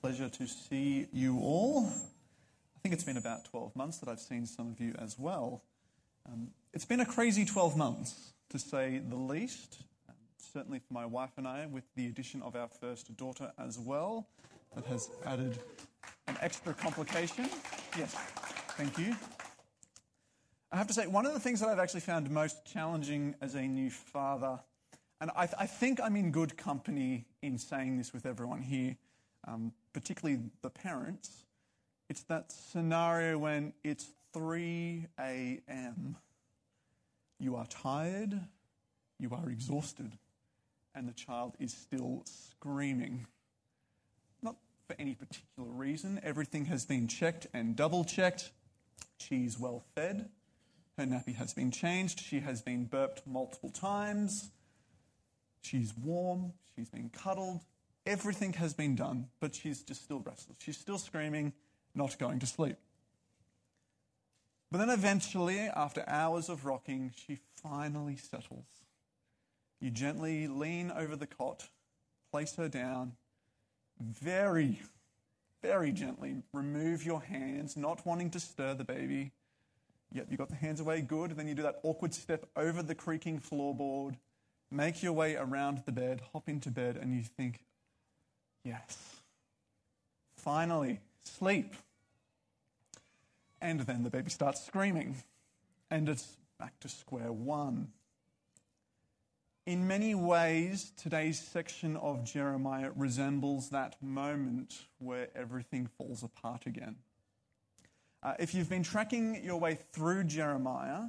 pleasure to see you all. I think it's been about 12 months that I've seen some of you as well. Um, it's been a crazy 12 months, to say the least. Um, certainly for my wife and I, with the addition of our first daughter as well. That has added an extra complication. Yes, thank you. I have to say, one of the things that I've actually found most challenging as a new father, and I, I think I'm in good company in saying this with everyone here, um, particularly the parents, it's that scenario when it's 3 a.m. You are tired, you are exhausted, and the child is still screaming. Not for any particular reason. Everything has been checked and double checked. She's well fed. Her nappy has been changed. She has been burped multiple times. She's warm. She's been cuddled. Everything has been done, but she's just still restless. She's still screaming, not going to sleep. But then eventually, after hours of rocking, she finally settles. You gently lean over the cot, place her down, very, very gently remove your hands, not wanting to stir the baby. Yep, you got the hands away, good. Then you do that awkward step over the creaking floorboard, make your way around the bed, hop into bed, and you think, yes, finally, sleep. And then the baby starts screaming, and it's back to square one. In many ways, today's section of Jeremiah resembles that moment where everything falls apart again. Uh, if you've been tracking your way through Jeremiah,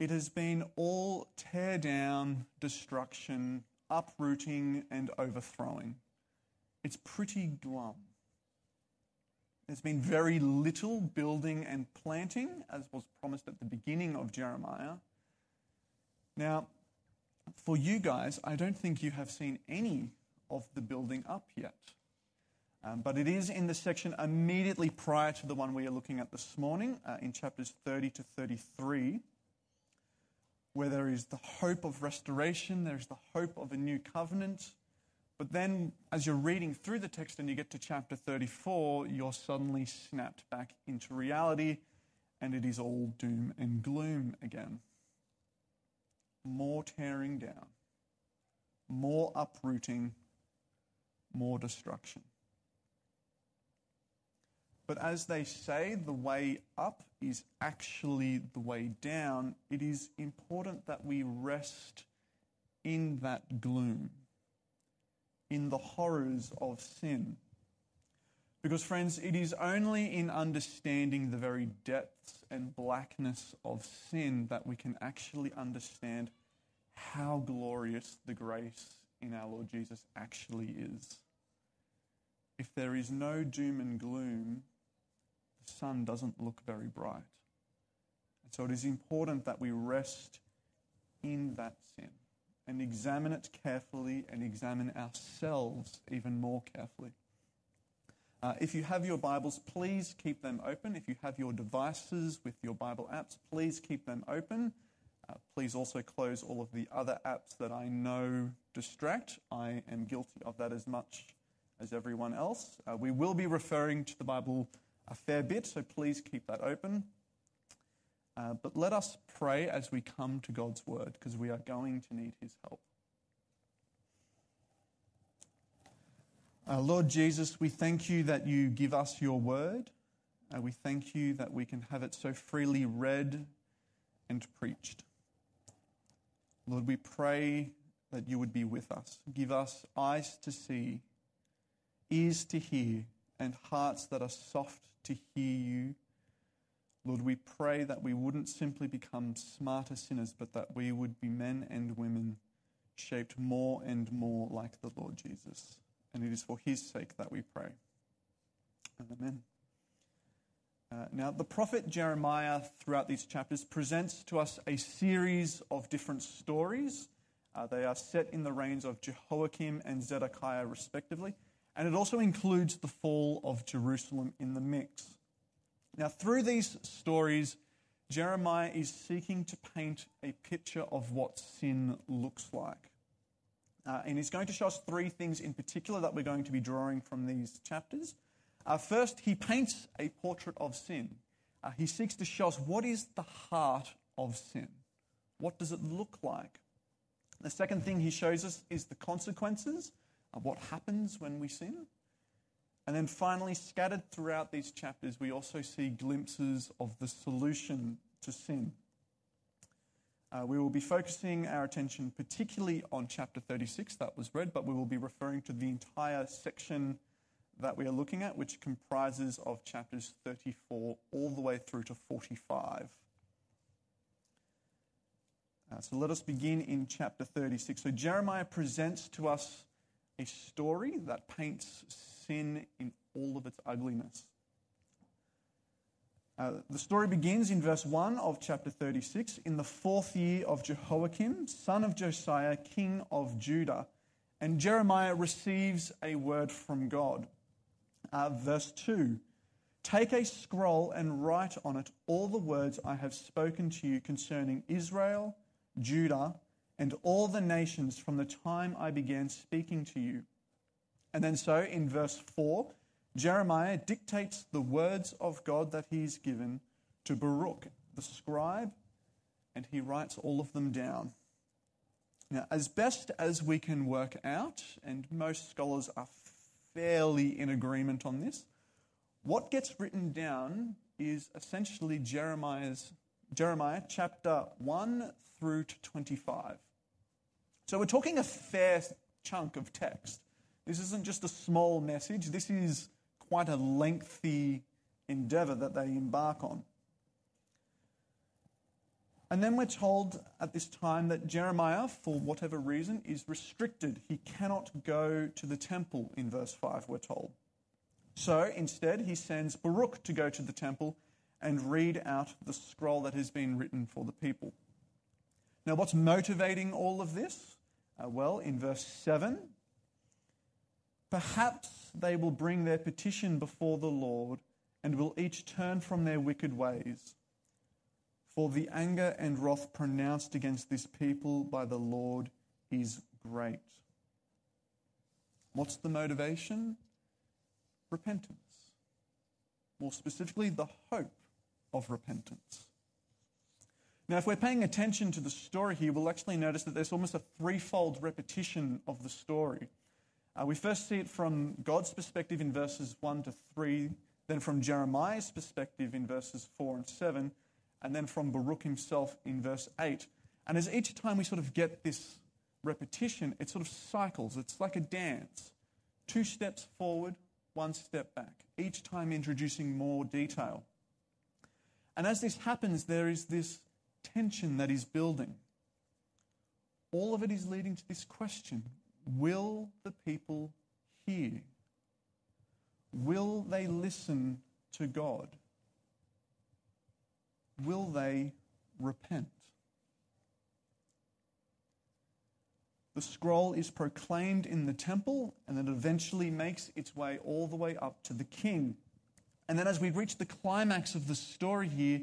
it has been all tear down, destruction, uprooting, and overthrowing. It's pretty glum. There's been very little building and planting, as was promised at the beginning of Jeremiah. Now, for you guys, I don't think you have seen any of the building up yet. Um, but it is in the section immediately prior to the one we are looking at this morning, uh, in chapters 30 to 33, where there is the hope of restoration, there's the hope of a new covenant, but then, as you're reading through the text and you get to chapter 34, you're suddenly snapped back into reality, and it is all doom and gloom again. More tearing down, more uprooting, more destruction. But as they say, the way up is actually the way down. It is important that we rest in that gloom in the horrors of sin. Because, friends, it is only in understanding the very depths and blackness of sin that we can actually understand how glorious the grace in our Lord Jesus actually is. If there is no doom and gloom, the sun doesn't look very bright. And so it is important that we rest in that sin and examine it carefully and examine ourselves even more carefully. Uh, if you have your Bibles, please keep them open. If you have your devices with your Bible apps, please keep them open. Uh, please also close all of the other apps that I know distract. I am guilty of that as much as everyone else. Uh, we will be referring to the Bible a fair bit, so please keep that open. Uh, but let us pray as we come to God's word, because we are going to need his help. Uh, Lord Jesus, we thank you that you give us your word. Uh, we thank you that we can have it so freely read and preached. Lord, we pray that you would be with us. Give us eyes to see, ears to hear, and hearts that are soft to hear you Lord, we pray that we wouldn't simply become smarter sinners, but that we would be men and women shaped more and more like the Lord Jesus. And it is for his sake that we pray. Amen. Uh, now, the prophet Jeremiah, throughout these chapters, presents to us a series of different stories. Uh, they are set in the reigns of Jehoiakim and Zedekiah, respectively, and it also includes the fall of Jerusalem in the mix. Now, through these stories, Jeremiah is seeking to paint a picture of what sin looks like. Uh, and he's going to show us three things in particular that we're going to be drawing from these chapters. Uh, first, he paints a portrait of sin. Uh, he seeks to show us what is the heart of sin. What does it look like? The second thing he shows us is the consequences of what happens when we sin. And then finally, scattered throughout these chapters, we also see glimpses of the solution to sin. Uh, we will be focusing our attention particularly on chapter 36 that was read, but we will be referring to the entire section that we are looking at, which comprises of chapters 34 all the way through to 45. Uh, so let us begin in chapter 36. So Jeremiah presents to us a story that paints sin in all of its ugliness. Uh, the story begins in verse 1 of chapter 36 in the fourth year of Jehoiakim, son of Josiah, king of Judah. And Jeremiah receives a word from God. Uh, verse 2 Take a scroll and write on it all the words I have spoken to you concerning Israel, Judah, and all the nations from the time I began speaking to you. And then, so in verse 4, Jeremiah dictates the words of God that he's given to Baruch, the scribe, and he writes all of them down. Now, as best as we can work out, and most scholars are fairly in agreement on this, what gets written down is essentially Jeremiah's Jeremiah chapter 1 through to 25. So we're talking a fair chunk of text. This isn't just a small message, this is quite a lengthy endeavor that they embark on. And then we're told at this time that Jeremiah, for whatever reason, is restricted. He cannot go to the temple, in verse 5, we're told. So instead, he sends Baruch to go to the temple and read out the scroll that has been written for the people. Now, what's motivating all of this? Uh, well, in verse 7, perhaps they will bring their petition before the Lord and will each turn from their wicked ways. For the anger and wrath pronounced against this people by the Lord is great. What's the motivation? Repentance. More specifically, the hope of repentance. Now, if we're paying attention to the story here, we'll actually notice that there's almost a threefold repetition of the story. Uh, we first see it from God's perspective in verses 1 to 3, then from Jeremiah's perspective in verses 4 and 7, and then from Baruch himself in verse 8. And as each time we sort of get this repetition, it sort of cycles. It's like a dance. Two steps forward, one step back, each time introducing more detail. And as this happens, there is this tension that is building. All of it is leading to this question Will the people hear? Will they listen to God? Will they repent? The scroll is proclaimed in the temple and it eventually makes its way all the way up to the king. And then, as we reach the climax of the story here,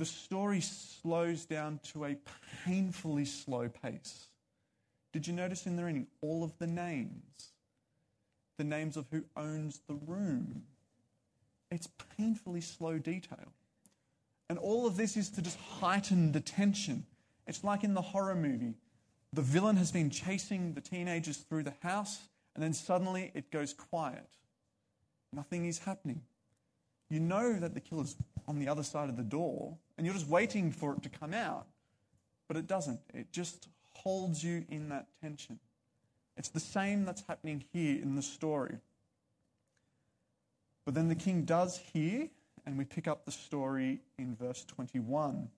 the story slows down to a painfully slow pace. Did you notice in the reading all of the names? The names of who owns the room. It's painfully slow detail. And all of this is to just heighten the tension. It's like in the horror movie. The villain has been chasing the teenagers through the house, and then suddenly it goes quiet. Nothing is happening. You know that the killer's on the other side of the door, and you're just waiting for it to come out. But it doesn't. It just holds you in that tension. It's the same that's happening here in the story. But then the king does hear, and we pick up the story in verse 21.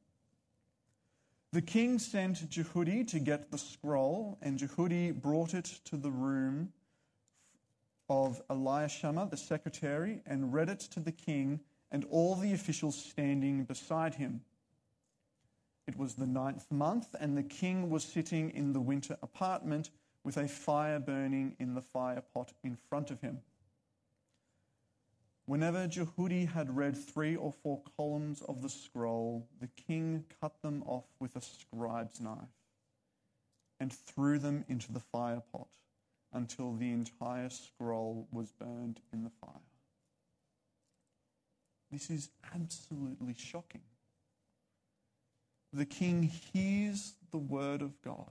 The king sent Jehudi to get the scroll, and Jehudi brought it to the room of Elishama, the secretary, and read it to the king and all the officials standing beside him. It was the ninth month, and the king was sitting in the winter apartment with a fire burning in the fire pot in front of him. Whenever Jehudi had read three or four columns of the scroll, the king cut them off with a scribe's knife. and threw them into the fire pot until the entire scroll was burned in the fire. This is absolutely shocking. The king hears the word of God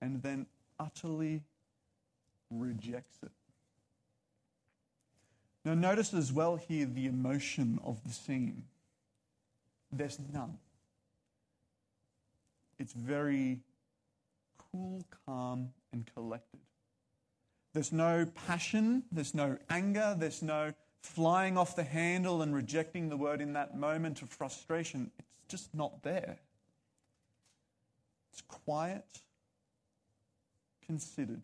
and then utterly rejects it. Now, notice as well here the emotion of the scene. There's none. It's very cool, calm, and collected. There's no passion, there's no anger, there's no flying off the handle and rejecting the word in that moment of frustration. It's just not there. It's quiet, considered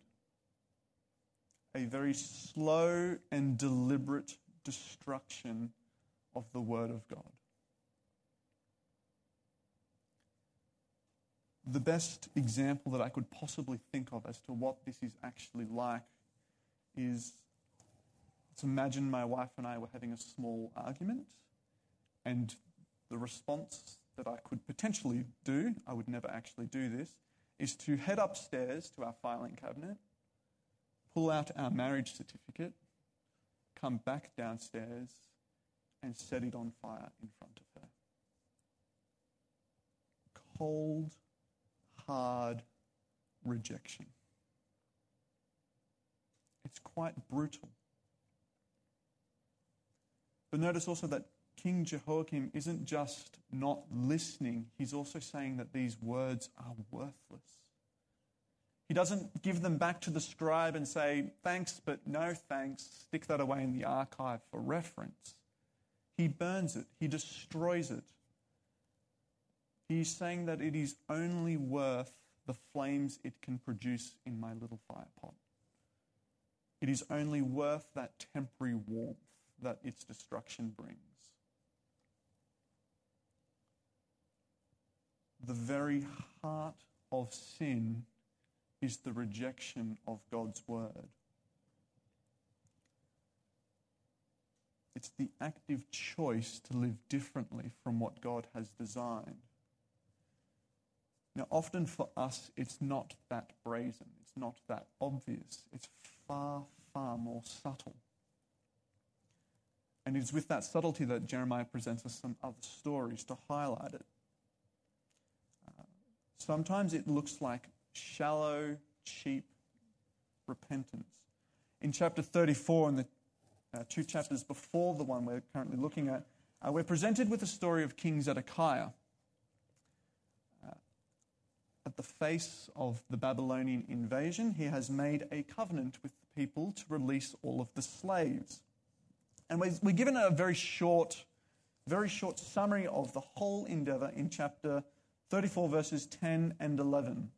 a very slow and deliberate destruction of the Word of God. The best example that I could possibly think of as to what this is actually like is let's imagine my wife and I were having a small argument, and the response that I could potentially do, I would never actually do this, is to head upstairs to our filing cabinet pull out our marriage certificate, come back downstairs, and set it on fire in front of her. Cold, hard rejection. It's quite brutal. But notice also that King Jehoiakim isn't just not listening, he's also saying that these words are worthless. He doesn't give them back to the scribe and say, thanks, but no thanks, stick that away in the archive for reference. He burns it, he destroys it. He's saying that it is only worth the flames it can produce in my little fire pot. It is only worth that temporary warmth that its destruction brings. The very heart of sin is the rejection of God's word. It's the active choice to live differently from what God has designed. Now, often for us, it's not that brazen, it's not that obvious, it's far, far more subtle. And it's with that subtlety that Jeremiah presents us some other stories to highlight it. Uh, sometimes it looks like shallow, cheap repentance. In chapter 34, in the uh, two chapters before the one we're currently looking at, uh, we're presented with the story of King Zedekiah. Uh, at the face of the Babylonian invasion, he has made a covenant with people to release all of the slaves. And we're, given a very short, very short summary of the whole endeavor in chapter 34, verses 10 and 11.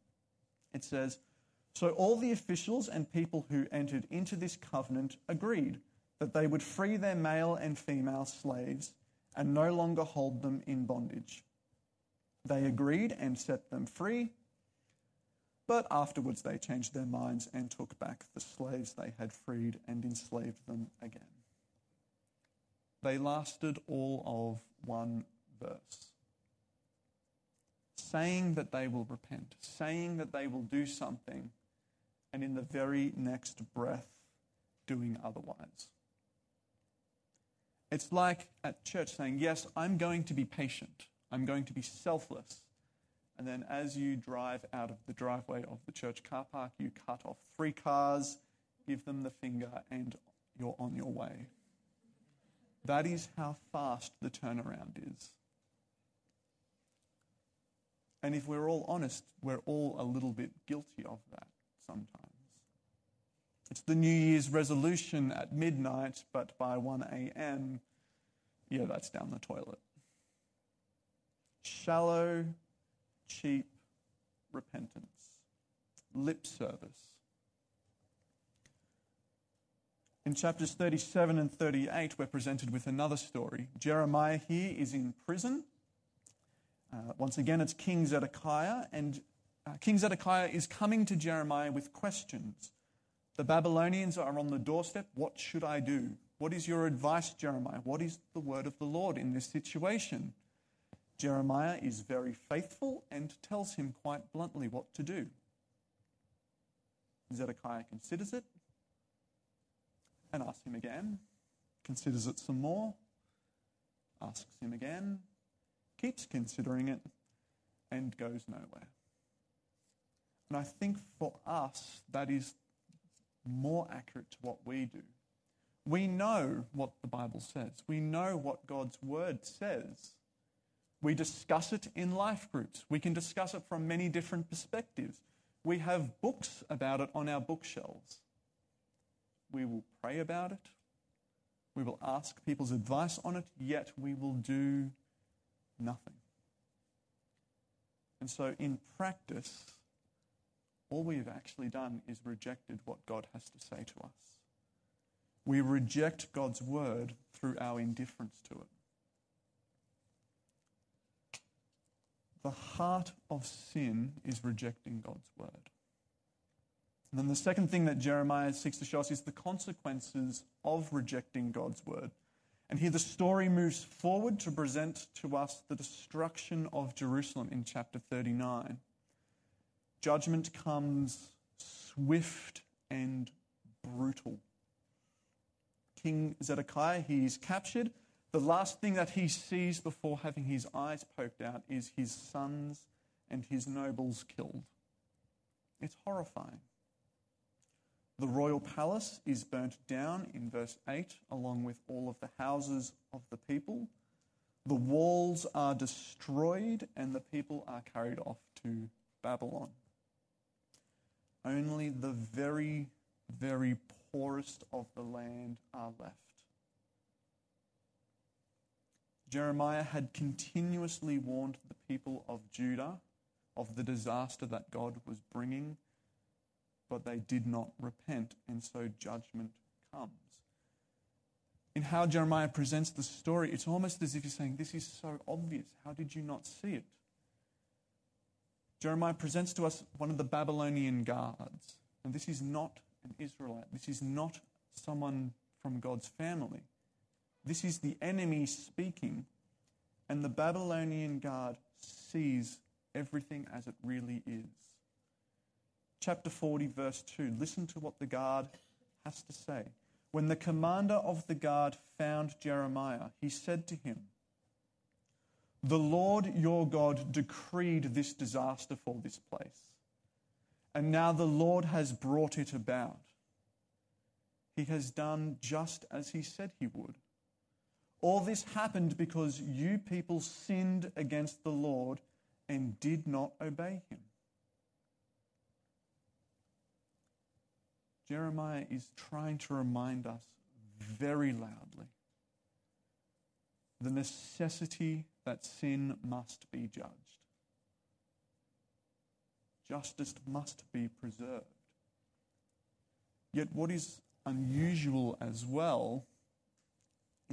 It says, So all the officials and people who entered into this covenant agreed that they would free their male and female slaves and no longer hold them in bondage. They agreed and set them free, but afterwards they changed their minds and took back the slaves they had freed and enslaved them again. They lasted all of one verse saying that they will repent, saying that they will do something, and in the very next breath, doing otherwise. It's like at church saying, Yes, I'm going to be patient, I'm going to be selfless. And then as you drive out of the driveway of the church car park, you cut off three cars, give them the finger, and you're on your way. That is how fast the turnaround is. And if we're all honest, we're all a little bit guilty of that sometimes. It's the New Year's resolution at midnight, but by 1 a.m., yeah, that's down the toilet. Shallow, cheap repentance, lip service. In chapters 37 and 38, we're presented with another story. Jeremiah here is in prison uh, once again, it's King Zedekiah, and uh, King Zedekiah is coming to Jeremiah with questions. The Babylonians are on the doorstep. What should I do? What is your advice, Jeremiah? What is the word of the Lord in this situation? Jeremiah is very faithful and tells him quite bluntly what to do. Zedekiah considers it and asks him again, considers it some more, asks him again, keeps considering it, and goes nowhere. And I think for us, that is more accurate to what we do. We know what the Bible says, we know what God's Word says. We discuss it in life groups. We can discuss it from many different perspectives. We have books about it on our bookshelves. We will pray about it. We will ask people's advice on it, yet we will do nothing. And so, in practice, all we've actually done is rejected what God has to say to us. We reject God's word through our indifference to it. The heart of sin is rejecting God's word. And then the second thing that Jeremiah seeks to show us is the consequences of rejecting God's word. And here the story moves forward to present to us the destruction of Jerusalem in chapter 39. Judgment comes swift and brutal. King Zedekiah, he's captured. The last thing that he sees before having his eyes poked out is his sons and his nobles killed. It's horrifying. The royal palace is burnt down in verse 8, along with all of the houses of the people. The walls are destroyed, and the people are carried off to Babylon. Only the very, very poorest of the land are left. Jeremiah had continuously warned the people of Judah of the disaster that God was bringing but they did not repent, and so judgment comes. In how Jeremiah presents the story, it's almost as if he's saying, This is so obvious. How did you not see it? Jeremiah presents to us one of the Babylonian guards. And this is not an Israelite. This is not someone from God's family. This is the enemy speaking. And the Babylonian guard sees everything as it really is chapter 40, verse 2. Listen to what the guard has to say. When the commander of the guard found Jeremiah, he said to him, The Lord your God decreed this disaster for this place, and now the Lord has brought it about. He has done just as he said he would. All this happened because you people sinned against the Lord and did not obey him. Jeremiah is trying to remind us very loudly the necessity that sin must be judged. Justice must be preserved. Yet, what is unusual as well,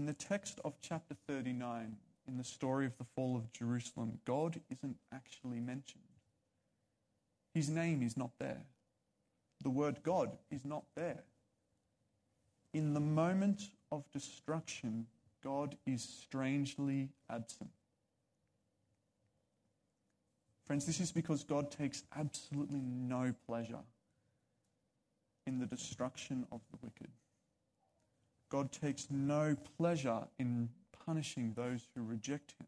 in the text of chapter 39, in the story of the fall of Jerusalem, God isn't actually mentioned. His name is not there the word God is not there. In the moment of destruction, God is strangely absent. Friends, this is because God takes absolutely no pleasure in the destruction of the wicked. God takes no pleasure in punishing those who reject him.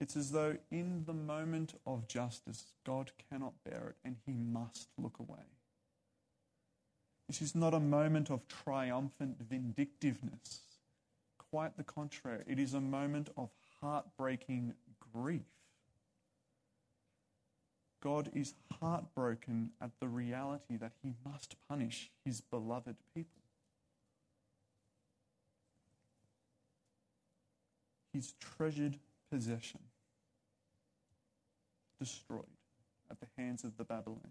It's as though in the moment of justice, God cannot bear it and he must look away. This is not a moment of triumphant vindictiveness. Quite the contrary, it is a moment of heartbreaking grief. God is heartbroken at the reality that he must punish his beloved people. His treasured possession destroyed at the hands of the Babylonians.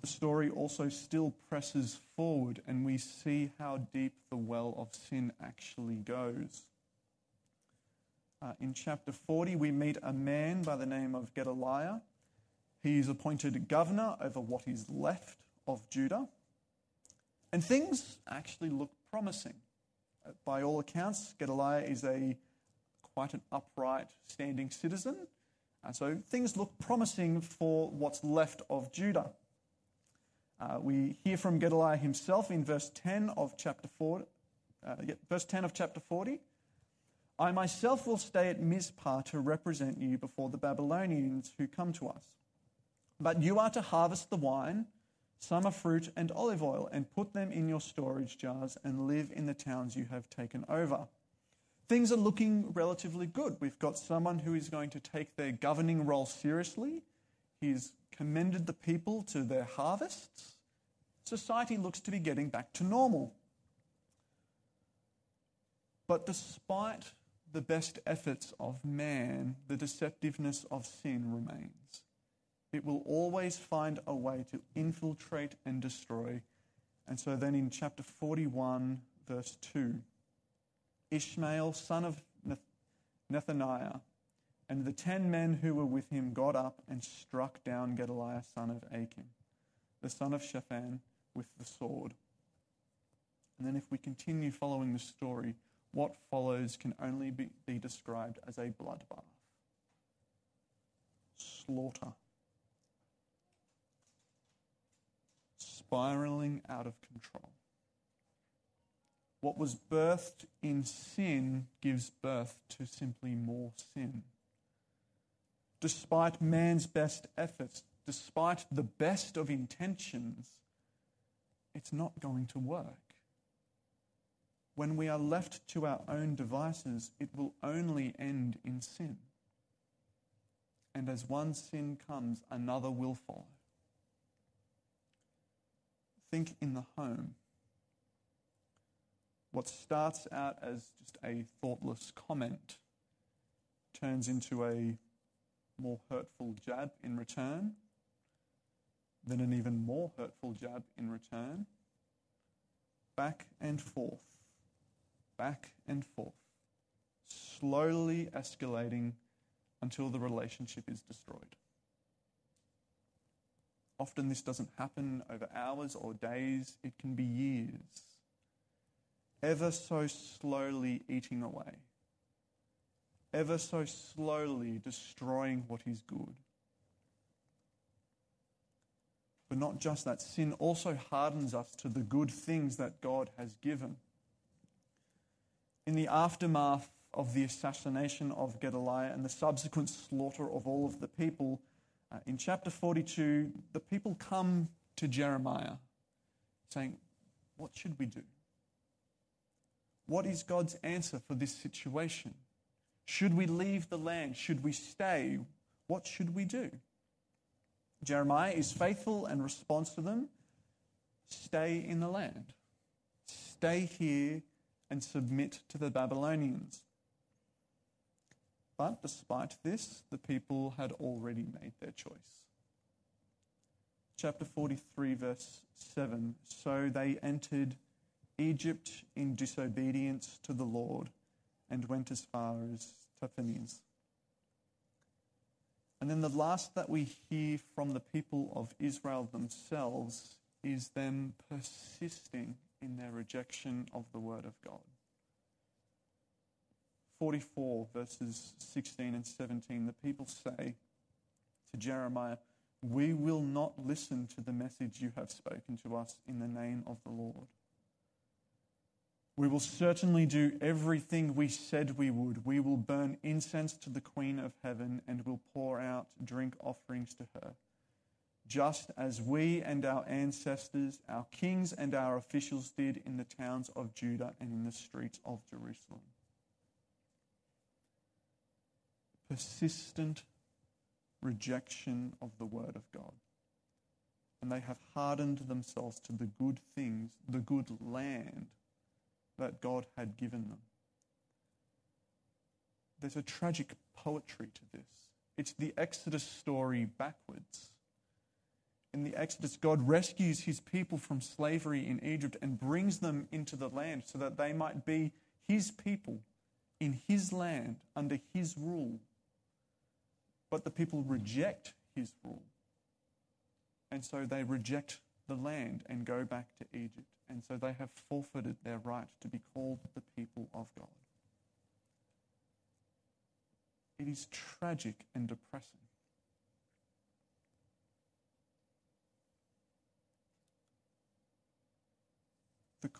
The story also still presses forward, and we see how deep the well of sin actually goes. Uh, in chapter 40, we meet a man by the name of Gedaliah. He is appointed governor over what is left of Judah. And things actually look promising. Uh, by all accounts, Gedaliah is a quite an upright, standing citizen. And so things look promising for what's left of Judah. Uh, we hear from Gedaliah himself in verse 10 of chapter 4, uh, verse 10 of chapter 40. I myself will stay at Mizpah to represent you before the Babylonians who come to us. But you are to harvest the wine, summer fruit, and olive oil, and put them in your storage jars and live in the towns you have taken over. Things are looking relatively good. We've got someone who is going to take their governing role seriously. He's commended the people to their harvests. Society looks to be getting back to normal. But despite the best efforts of man, the deceptiveness of sin remains. It will always find a way to infiltrate and destroy. And so then in chapter 41, verse 2, Ishmael, son of Nethaniah, and the ten men who were with him got up and struck down Gedaliah, son of Achim, the son of Shaphan, with the sword. And then if we continue following the story, what follows can only be, be described as a bloodbath slaughter, spiraling out of control. What was birthed in sin gives birth to simply more sin. Despite man's best efforts, despite the best of intentions, it's not going to work. When we are left to our own devices, it will only end in sin. And as one sin comes, another will follow. Think in the home. What starts out as just a thoughtless comment turns into a more hurtful jab in return, then an even more hurtful jab in return, back and forth back and forth, slowly escalating until the relationship is destroyed. Often this doesn't happen over hours or days, it can be years. Ever so slowly eating away, ever so slowly destroying what is good. But not just that, sin also hardens us to the good things that God has given in the aftermath of the assassination of Gedaliah and the subsequent slaughter of all of the people, uh, in chapter 42, the people come to Jeremiah saying, What should we do? What is God's answer for this situation? Should we leave the land? Should we stay? What should we do? Jeremiah is faithful and responds to them stay in the land. Stay here and submit to the Babylonians. But despite this, the people had already made their choice. Chapter 43, verse 7 So they entered Egypt in disobedience to the Lord and went as far as Tahpanhes. And then the last that we hear from the people of Israel themselves is them persisting in their rejection of the Word of God. 44, verses 16 and 17, the people say to Jeremiah, We will not listen to the message you have spoken to us in the name of the Lord. We will certainly do everything we said we would. We will burn incense to the Queen of Heaven and will pour out drink offerings to her just as we and our ancestors, our kings and our officials did in the towns of Judah and in the streets of Jerusalem. Persistent rejection of the word of God. And they have hardened themselves to the good things, the good land that God had given them. There's a tragic poetry to this. It's the Exodus story backwards in the Exodus, God rescues his people from slavery in Egypt and brings them into the land so that they might be his people in his land under his rule. But the people reject his rule. And so they reject the land and go back to Egypt. And so they have forfeited their right to be called the people of God. it is tragic and depressing.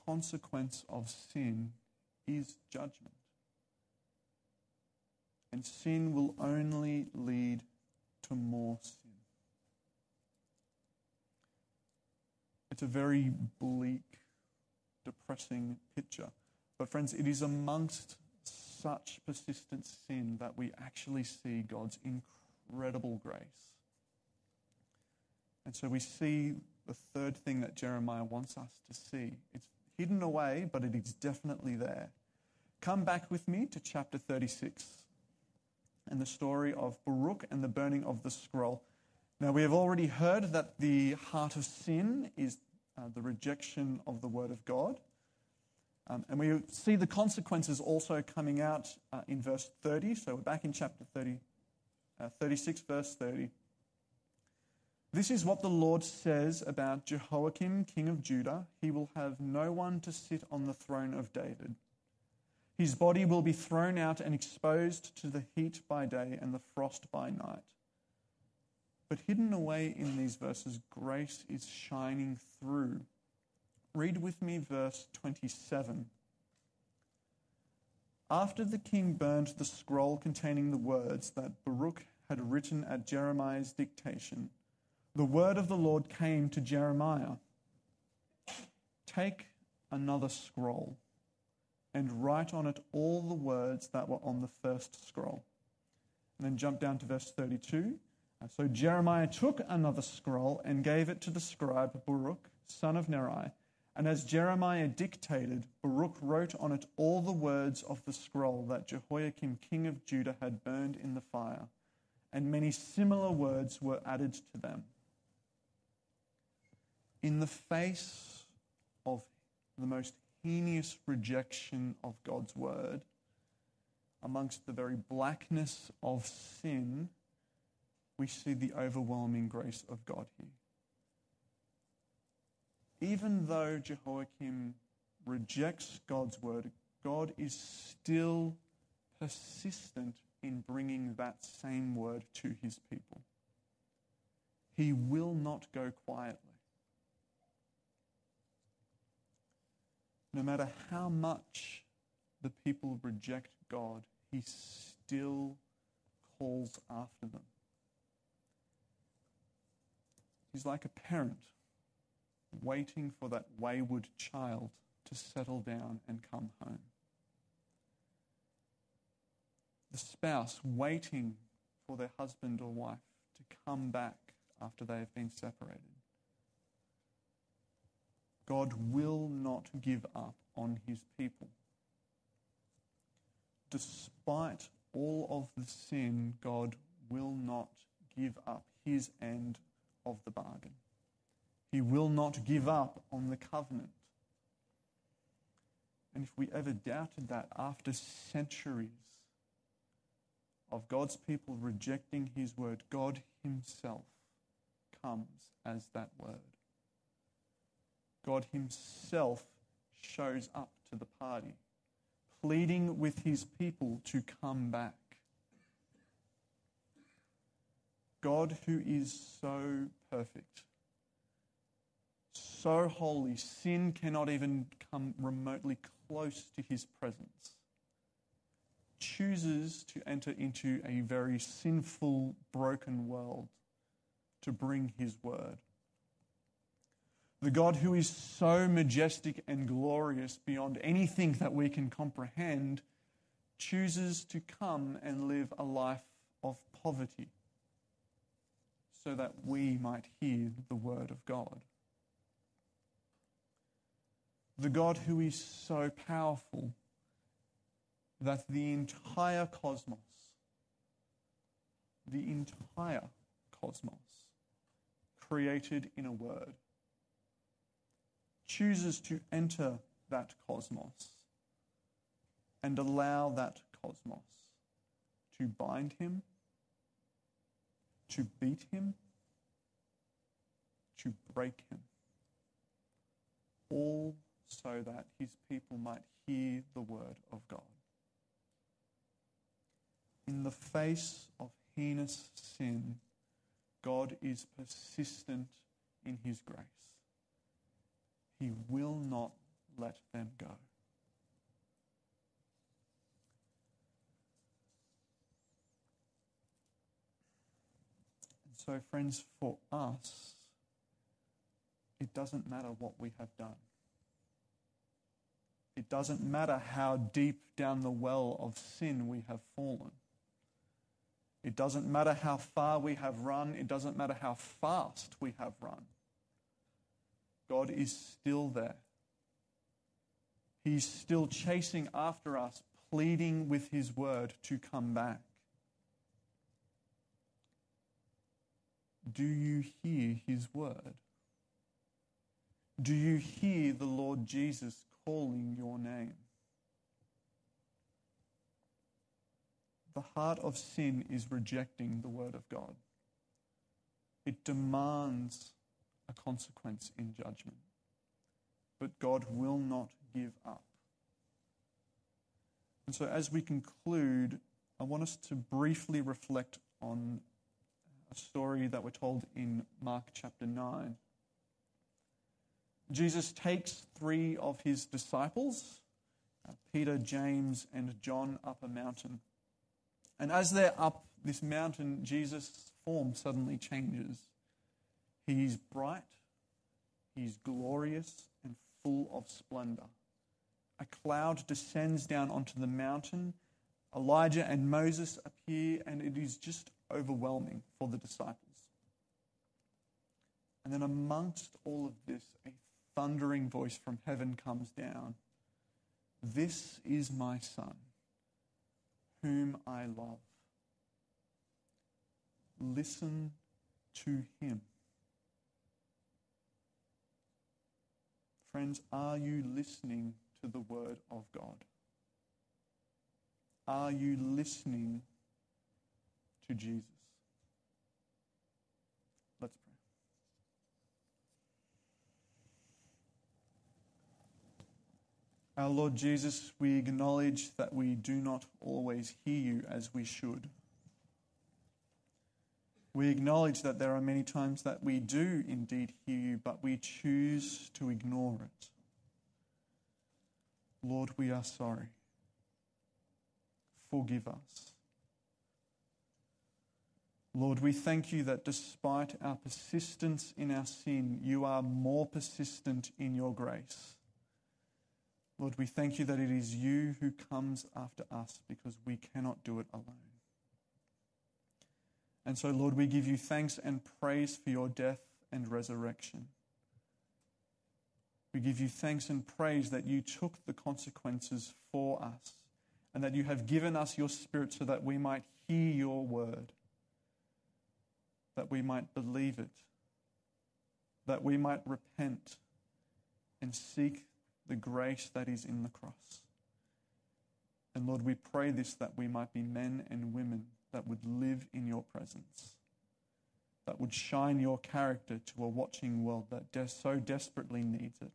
Consequence of sin is judgment. And sin will only lead to more sin. It's a very bleak, depressing picture. But, friends, it is amongst such persistent sin that we actually see God's incredible grace. And so we see the third thing that Jeremiah wants us to see. It's hidden away, but it is definitely there. Come back with me to chapter 36 and the story of Baruch and the burning of the scroll. Now, we have already heard that the heart of sin is uh, the rejection of the word of God. Um, and we see the consequences also coming out uh, in verse 30. So we're back in chapter 30, uh, 36, verse 30. This is what the Lord says about Jehoiakim, king of Judah. He will have no one to sit on the throne of David. His body will be thrown out and exposed to the heat by day and the frost by night. But hidden away in these verses, grace is shining through. Read with me verse 27. After the king burned the scroll containing the words that Baruch had written at Jeremiah's dictation, the word of the Lord came to Jeremiah Take another scroll and write on it all the words that were on the first scroll. And then jump down to verse 32. Uh, so Jeremiah took another scroll and gave it to the scribe Baruch, son of Neriah. And as Jeremiah dictated, Baruch wrote on it all the words of the scroll that Jehoiakim, king of Judah, had burned in the fire, and many similar words were added to them in the face of the most heinous rejection of God's word, amongst the very blackness of sin, we see the overwhelming grace of God here. Even though Jehoiakim rejects God's word, God is still persistent in bringing that same word to his people. He will not go quietly. No matter how much the people reject God, he still calls after them. He's like a parent waiting for that wayward child to settle down and come home. The spouse waiting for their husband or wife to come back after they have been separated. God will not give up on his people. Despite all of the sin, God will not give up his end of the bargain. He will not give up on the covenant. And if we ever doubted that after centuries of God's people rejecting his word, God himself comes as that word. God Himself shows up to the party, pleading with His people to come back. God, who is so perfect, so holy, sin cannot even come remotely close to His presence, chooses to enter into a very sinful, broken world to bring His word. The God who is so majestic and glorious beyond anything that we can comprehend chooses to come and live a life of poverty so that we might hear the word of God. The God who is so powerful that the entire cosmos, the entire cosmos, created in a word, chooses to enter that cosmos and allow that cosmos to bind him, to beat him, to break him, all so that his people might hear the word of God. in the face of heinous sin, God is persistent in his grace. He will not let them go. And so, friends, for us, it doesn't matter what we have done. It doesn't matter how deep down the well of sin we have fallen. It doesn't matter how far we have run. It doesn't matter how fast we have run. God is still there. He's still chasing after us, pleading with His word to come back. Do you hear His word? Do you hear the Lord Jesus calling your name? The heart of sin is rejecting the word of God. It demands a consequence in judgment. But God will not give up. And so, as we conclude, I want us to briefly reflect on a story that we're told in Mark chapter 9. Jesus takes three of his disciples, uh, Peter, James, and John, up a mountain. And as they're up this mountain, Jesus' form suddenly changes. He's bright, he's glorious, and full of splendor. A cloud descends down onto the mountain. Elijah and Moses appear, and it is just overwhelming for the disciples. And then, amongst all of this, a thundering voice from heaven comes down This is my Son, whom I love. Listen to him. Friends, are you listening to the Word of God? Are you listening to Jesus? Let's pray. Our Lord Jesus, we acknowledge that we do not always hear you as we should. We acknowledge that there are many times that we do indeed hear you, but we choose to ignore it. Lord, we are sorry. Forgive us. Lord, we thank you that despite our persistence in our sin, you are more persistent in your grace. Lord, we thank you that it is you who comes after us because we cannot do it alone. And so, Lord, we give you thanks and praise for your death and resurrection. We give you thanks and praise that you took the consequences for us and that you have given us your Spirit so that we might hear your word, that we might believe it, that we might repent and seek the grace that is in the cross. And Lord, we pray this that we might be men and women that would live in your presence, that would shine your character to a watching world that de- so desperately needs it.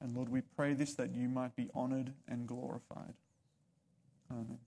And Lord, we pray this that you might be honored and glorified. Amen.